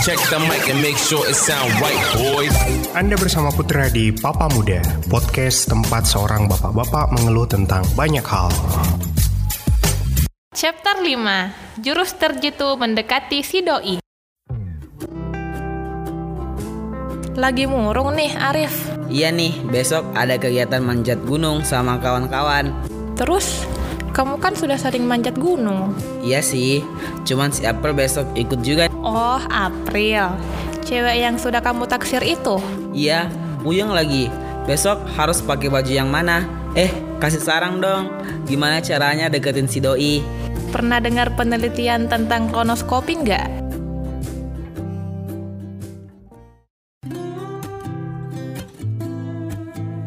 Check the mic and make sure it sound right, boys. Anda bersama Putra di Papa Muda, podcast tempat seorang bapak-bapak mengeluh tentang banyak hal. Chapter 5 Jurus terjitu mendekati si doi Lagi murung nih Arif Iya nih, besok ada kegiatan manjat gunung sama kawan-kawan. Terus kamu kan sudah sering manjat gunung Iya sih, cuman si April besok ikut juga. Oh April Cewek yang sudah kamu taksir itu Iya, puyeng lagi. Besok harus pakai baju yang mana? Eh, kasih saran dong. Gimana caranya deketin si doi? Pernah dengar penelitian tentang kolonoskopi nggak?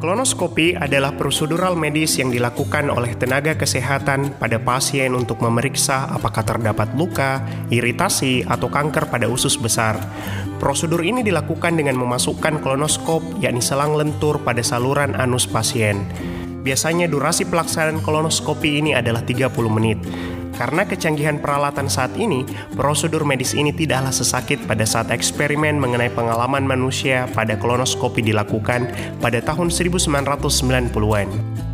Kolonoskopi adalah prosedural medis yang dilakukan oleh tenaga kesehatan pada pasien untuk memeriksa apakah terdapat luka, iritasi, atau kanker pada usus besar. Prosedur ini dilakukan dengan memasukkan kolonoskop, yakni selang lentur pada saluran anus pasien. Biasanya durasi pelaksanaan kolonoskopi ini adalah 30 menit. Karena kecanggihan peralatan saat ini, prosedur medis ini tidaklah sesakit pada saat eksperimen mengenai pengalaman manusia pada kolonoskopi dilakukan pada tahun 1990-an.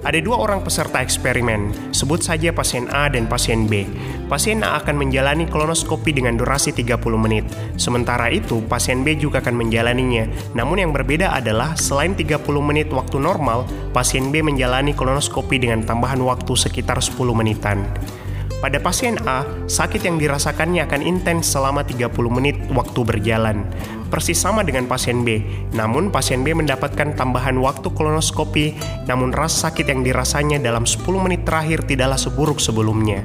Ada dua orang peserta eksperimen, sebut saja pasien A dan pasien B. Pasien A akan menjalani kolonoskopi dengan durasi 30 menit. Sementara itu, pasien B juga akan menjalaninya. Namun yang berbeda adalah selain 30 menit waktu normal, pasien B menjalani kolonoskopi dengan tambahan waktu sekitar 10 menitan. Pada pasien A, sakit yang dirasakannya akan intens selama 30 menit waktu berjalan. Persis sama dengan pasien B, namun pasien B mendapatkan tambahan waktu kolonoskopi, namun rasa sakit yang dirasanya dalam 10 menit terakhir tidaklah seburuk sebelumnya.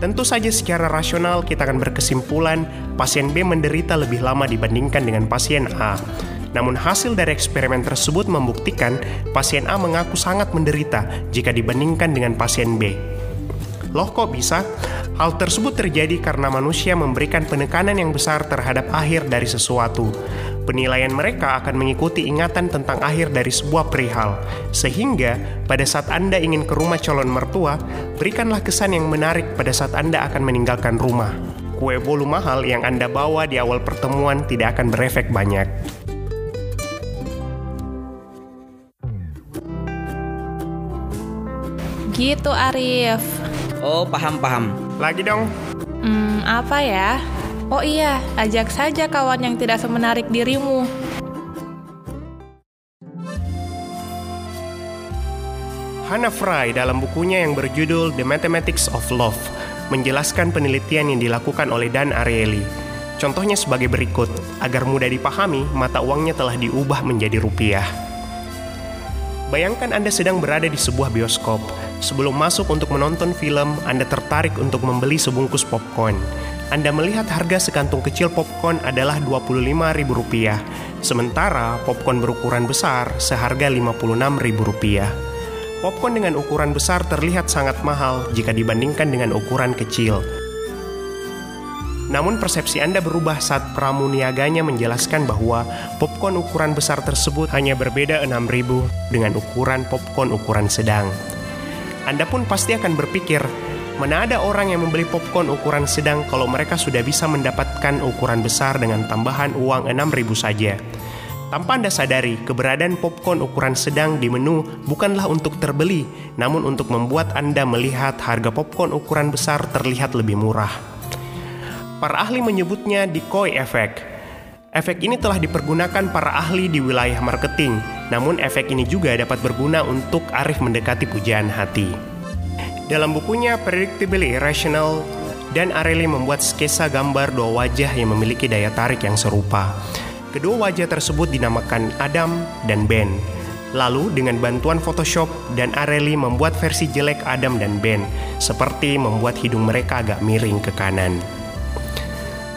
Tentu saja secara rasional kita akan berkesimpulan pasien B menderita lebih lama dibandingkan dengan pasien A. Namun hasil dari eksperimen tersebut membuktikan pasien A mengaku sangat menderita jika dibandingkan dengan pasien B. Loh kok bisa? Hal tersebut terjadi karena manusia memberikan penekanan yang besar terhadap akhir dari sesuatu. Penilaian mereka akan mengikuti ingatan tentang akhir dari sebuah perihal. Sehingga, pada saat Anda ingin ke rumah calon mertua, berikanlah kesan yang menarik pada saat Anda akan meninggalkan rumah. Kue bolu mahal yang Anda bawa di awal pertemuan tidak akan berefek banyak. Gitu Arif Oh, paham-paham. Lagi dong. Hmm, apa ya? Oh iya, ajak saja kawan yang tidak semenarik dirimu Hannah Fry dalam bukunya yang berjudul The Mathematics of Love menjelaskan penelitian yang dilakukan oleh Dan Ariely. Contohnya sebagai berikut, agar mudah dipahami, mata uangnya telah diubah menjadi rupiah. Bayangkan Anda sedang berada di sebuah bioskop. Sebelum masuk untuk menonton film, Anda tertarik untuk membeli sebungkus popcorn. Anda melihat harga sekantung kecil popcorn adalah Rp25.000, sementara popcorn berukuran besar seharga Rp56.000. Popcorn dengan ukuran besar terlihat sangat mahal jika dibandingkan dengan ukuran kecil. Namun persepsi Anda berubah saat pramuniaganya menjelaskan bahwa popcorn ukuran besar tersebut hanya berbeda 6.000 dengan ukuran popcorn ukuran sedang. Anda pun pasti akan berpikir, mana ada orang yang membeli popcorn ukuran sedang kalau mereka sudah bisa mendapatkan ukuran besar dengan tambahan uang 6.000 saja. Tanpa Anda sadari, keberadaan popcorn ukuran sedang di menu bukanlah untuk terbeli, namun untuk membuat Anda melihat harga popcorn ukuran besar terlihat lebih murah. Para ahli menyebutnya decoy effect. Efek ini telah dipergunakan para ahli di wilayah marketing, namun efek ini juga dapat berguna untuk Arif mendekati pujaan hati. Dalam bukunya Predictably Irrational, Dan Ariely membuat skesa gambar dua wajah yang memiliki daya tarik yang serupa. Kedua wajah tersebut dinamakan Adam dan Ben. Lalu dengan bantuan Photoshop dan Areli membuat versi jelek Adam dan Ben, seperti membuat hidung mereka agak miring ke kanan.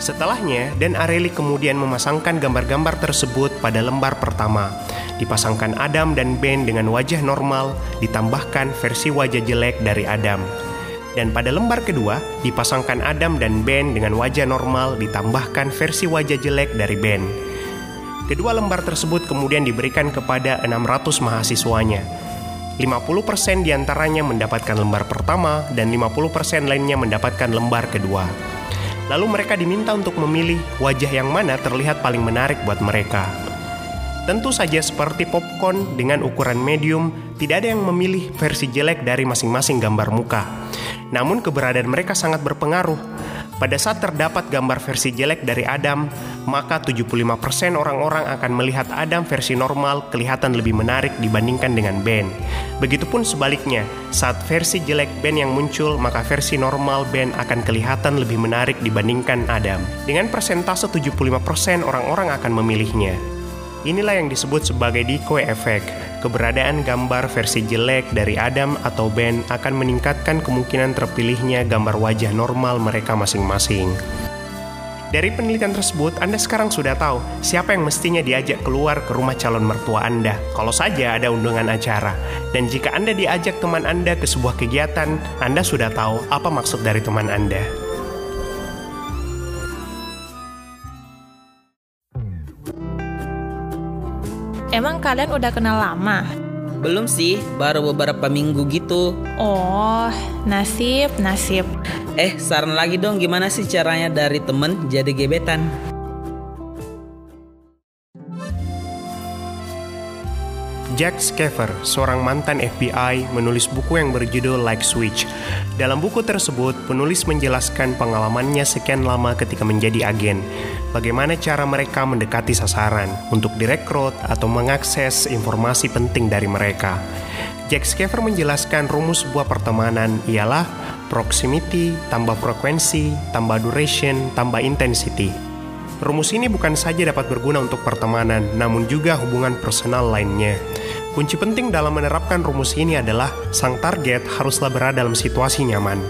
Setelahnya, Dan Areli kemudian memasangkan gambar-gambar tersebut pada lembar pertama. Dipasangkan Adam dan Ben dengan wajah normal, ditambahkan versi wajah jelek dari Adam. Dan pada lembar kedua, dipasangkan Adam dan Ben dengan wajah normal, ditambahkan versi wajah jelek dari Ben. Kedua lembar tersebut kemudian diberikan kepada 600 mahasiswanya. 50% di antaranya mendapatkan lembar pertama dan 50% lainnya mendapatkan lembar kedua. Lalu mereka diminta untuk memilih wajah yang mana terlihat paling menarik buat mereka. Tentu saja seperti popcorn dengan ukuran medium, tidak ada yang memilih versi jelek dari masing-masing gambar muka. Namun keberadaan mereka sangat berpengaruh. Pada saat terdapat gambar versi jelek dari Adam, maka 75% orang-orang akan melihat Adam versi normal kelihatan lebih menarik dibandingkan dengan Ben. Begitupun sebaliknya, saat versi jelek Ben yang muncul, maka versi normal Ben akan kelihatan lebih menarik dibandingkan Adam. Dengan persentase 75% orang-orang akan memilihnya. Inilah yang disebut sebagai decoy effect. Keberadaan gambar versi jelek dari Adam atau Ben akan meningkatkan kemungkinan terpilihnya gambar wajah normal mereka masing-masing. Dari penelitian tersebut, Anda sekarang sudah tahu siapa yang mestinya diajak keluar ke rumah calon mertua Anda, kalau saja ada undangan acara. Dan jika Anda diajak teman Anda ke sebuah kegiatan, Anda sudah tahu apa maksud dari teman Anda. Emang kalian udah kenal lama? Belum sih, baru beberapa minggu gitu. Oh, nasib, nasib. Eh, saran lagi dong gimana sih caranya dari temen jadi gebetan? Jack Schaefer, seorang mantan FBI, menulis buku yang berjudul Like Switch. Dalam buku tersebut, penulis menjelaskan pengalamannya sekian lama ketika menjadi agen. Bagaimana cara mereka mendekati sasaran untuk direkrut atau mengakses informasi penting dari mereka. Jack Schaefer menjelaskan rumus sebuah pertemanan ialah proximity tambah frekuensi tambah duration tambah intensity. Rumus ini bukan saja dapat berguna untuk pertemanan, namun juga hubungan personal lainnya. Kunci penting dalam menerapkan rumus ini adalah sang target haruslah berada dalam situasi nyaman.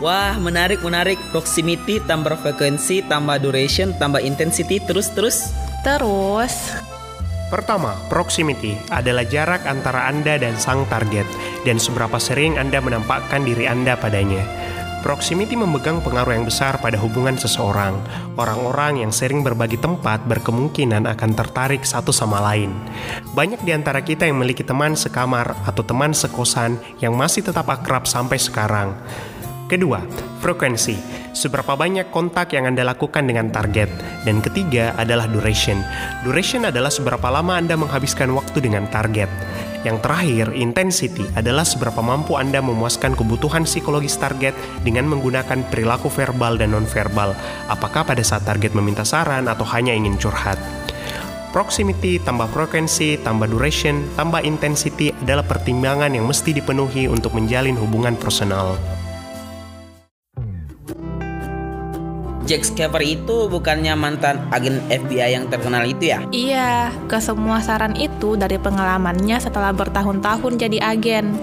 Wah, menarik, menarik. Proximity tambah frekuensi, tambah duration, tambah intensity, terus-terus. Terus, Pertama, proximity adalah jarak antara Anda dan sang target dan seberapa sering Anda menampakkan diri Anda padanya. Proximity memegang pengaruh yang besar pada hubungan seseorang. Orang-orang yang sering berbagi tempat berkemungkinan akan tertarik satu sama lain. Banyak di antara kita yang memiliki teman sekamar atau teman sekosan yang masih tetap akrab sampai sekarang. Kedua, frekuensi. Seberapa banyak kontak yang Anda lakukan dengan target. Dan ketiga adalah duration. Duration adalah seberapa lama Anda menghabiskan waktu dengan target. Yang terakhir, intensity adalah seberapa mampu Anda memuaskan kebutuhan psikologis target dengan menggunakan perilaku verbal dan nonverbal. Apakah pada saat target meminta saran atau hanya ingin curhat? Proximity tambah frekuensi tambah duration tambah intensity adalah pertimbangan yang mesti dipenuhi untuk menjalin hubungan personal. Jack Schaefer itu bukannya mantan agen FBI yang terkenal itu ya? iya, ke semua saran itu dari pengalamannya setelah bertahun-tahun jadi agen.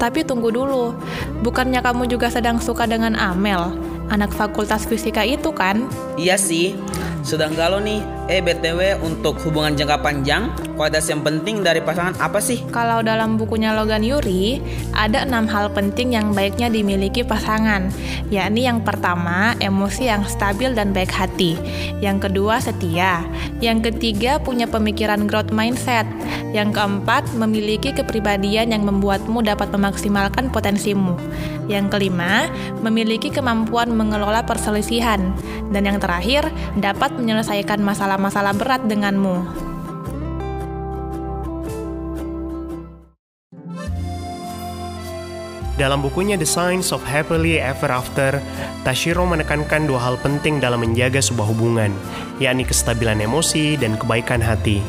Tapi tunggu dulu, bukannya kamu juga sedang suka dengan Amel, anak fakultas fisika itu kan? Iya sih. Sedang galau nih. Eh BTW untuk hubungan jangka panjang, kualitas yang penting dari pasangan apa sih? Kalau dalam bukunya Logan Yuri, ada enam hal penting yang baiknya dimiliki pasangan, yakni yang pertama, emosi yang stabil dan baik hati. Yang kedua, setia. Yang ketiga, punya pemikiran growth mindset. Yang keempat, memiliki kepribadian yang membuatmu dapat memaksimalkan potensimu. Yang kelima, memiliki kemampuan mengelola perselisihan. Dan yang terakhir, dapat menyelesaikan masalah-masalah berat denganmu. Dalam bukunya The Science of Happily Ever After, Tashiro menekankan dua hal penting dalam menjaga sebuah hubungan, yakni kestabilan emosi dan kebaikan hati.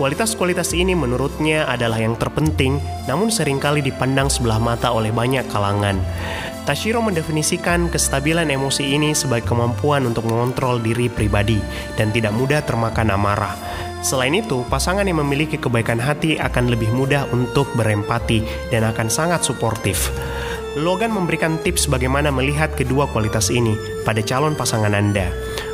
Kualitas-kualitas ini menurutnya adalah yang terpenting, namun sering kali dipandang sebelah mata oleh banyak kalangan. Tashiro mendefinisikan kestabilan emosi ini sebagai kemampuan untuk mengontrol diri pribadi dan tidak mudah termakan amarah. Selain itu, pasangan yang memiliki kebaikan hati akan lebih mudah untuk berempati dan akan sangat suportif. Logan memberikan tips bagaimana melihat kedua kualitas ini pada calon pasangan Anda.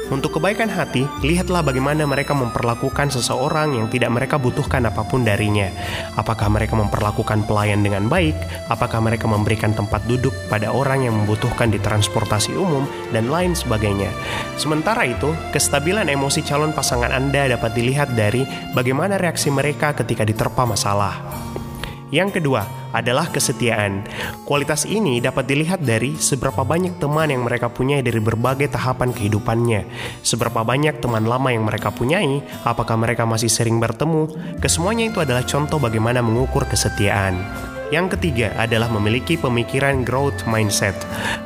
Untuk kebaikan hati, lihatlah bagaimana mereka memperlakukan seseorang yang tidak mereka butuhkan apa pun darinya. Apakah mereka memperlakukan pelayan dengan baik? Apakah mereka memberikan tempat duduk pada orang yang membutuhkan di transportasi umum dan lain sebagainya. Sementara itu, kestabilan emosi calon pasangan Anda dapat dilihat dari bagaimana reaksi mereka ketika diterpa masalah. Yang kedua adalah kesetiaan. Kualitas ini dapat dilihat dari seberapa banyak teman yang mereka punyai dari berbagai tahapan kehidupannya. Seberapa banyak teman lama yang mereka punyai, apakah mereka masih sering bertemu. Kesemuanya itu adalah contoh bagaimana mengukur kesetiaan. Yang ketiga adalah memiliki pemikiran growth mindset.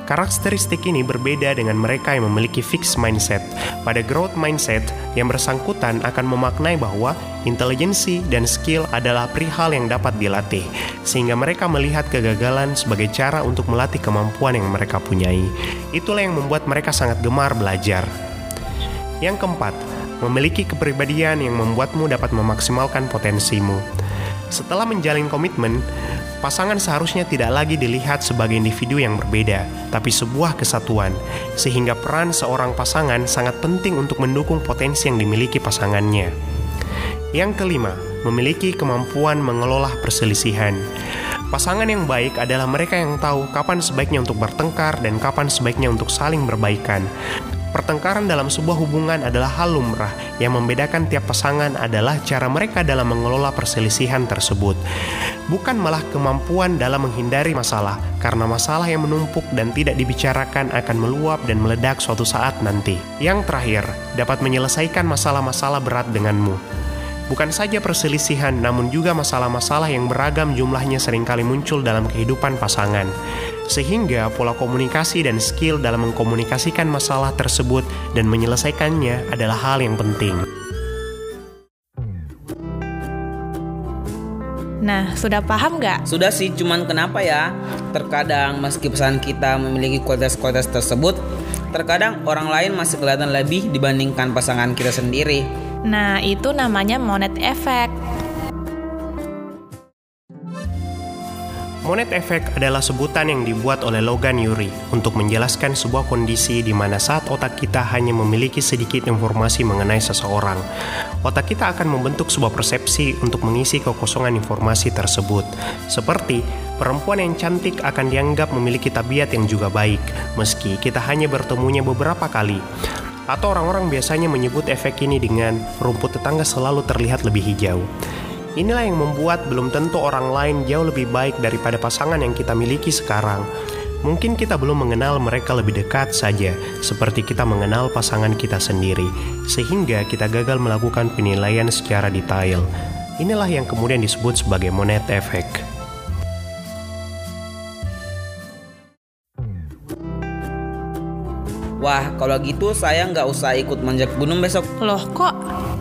Karakteristik ini berbeda dengan mereka yang memiliki fixed mindset. Pada growth mindset, yang bersangkutan akan memaknai bahwa intelijensi dan skill adalah perihal yang dapat dilatih, sehingga mereka melihat kegagalan sebagai cara untuk melatih kemampuan yang mereka punyai. Itulah yang membuat mereka sangat gemar belajar. Yang keempat, memiliki kepribadian yang membuatmu dapat memaksimalkan potensimu. Setelah menjalin komitmen, pasangan seharusnya tidak lagi dilihat sebagai individu yang berbeda, tapi sebuah kesatuan, sehingga peran seorang pasangan sangat penting untuk mendukung potensi yang dimiliki pasangannya. Yang kelima, memiliki kemampuan mengelola perselisihan. Pasangan yang baik adalah mereka yang tahu kapan sebaiknya untuk bertengkar dan kapan sebaiknya untuk saling berbaikan. Pertengkaran dalam sebuah hubungan adalah hal lumrah. Yang membedakan tiap pasangan adalah cara mereka dalam mengelola perselisihan tersebut. Bukan malah kemampuan dalam menghindari masalah, karena masalah yang menumpuk dan tidak dibicarakan akan meluap dan meledak suatu saat nanti. Yang terakhir, dapat menyelesaikan masalah-masalah berat denganmu. Bukan saja perselisihan, namun juga masalah-masalah yang beragam jumlahnya sering kali muncul dalam kehidupan pasangan. Sehingga pola komunikasi dan skill dalam mengkomunikasikan masalah tersebut dan menyelesaikannya adalah hal yang penting. Nah, sudah paham nggak? Sudah sih, cuman kenapa ya? Terkadang meski pesan kita memiliki kualitas-kualitas tersebut, terkadang orang lain masih kelihatan lebih dibandingkan pasangan kita sendiri. Nah, itu namanya monet effect. Monet effect adalah sebutan yang dibuat oleh Logan Yuri untuk menjelaskan sebuah kondisi di mana saat otak kita hanya memiliki sedikit informasi mengenai seseorang, otak kita akan membentuk sebuah persepsi untuk mengisi kekosongan informasi tersebut. Seperti perempuan yang cantik akan dianggap memiliki tabiat yang juga baik, meski kita hanya bertemunya beberapa kali. Atau orang-orang biasanya menyebut efek ini dengan rumput tetangga selalu terlihat lebih hijau. Inilah yang membuat belum tentu orang lain jauh lebih baik daripada pasangan yang kita miliki sekarang. Mungkin kita belum mengenal mereka lebih dekat saja, seperti kita mengenal pasangan kita sendiri, sehingga kita gagal melakukan penilaian secara detail. Inilah yang kemudian disebut sebagai monet effect. Wah, kalau gitu saya nggak usah ikut manjat gunung besok. Loh kok?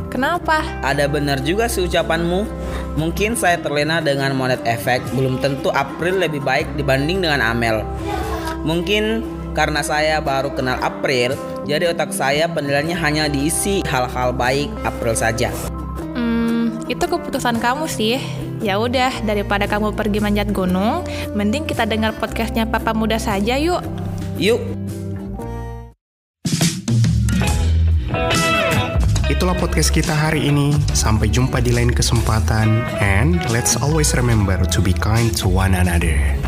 Kenapa? Ada benar juga sih ucapanmu. Mungkin saya terlena dengan monet efek. Belum tentu April lebih baik dibanding dengan Amel. Mungkin karena saya baru kenal April, jadi otak saya penilaiannya hanya diisi hal-hal baik April saja. Hmm, itu keputusan kamu sih. Ya udah, daripada kamu pergi manjat gunung, mending kita dengar podcastnya Papa Muda saja yuk. Yuk, Itulah podcast kita hari ini. Sampai jumpa di lain kesempatan. And let's always remember to be kind to one another.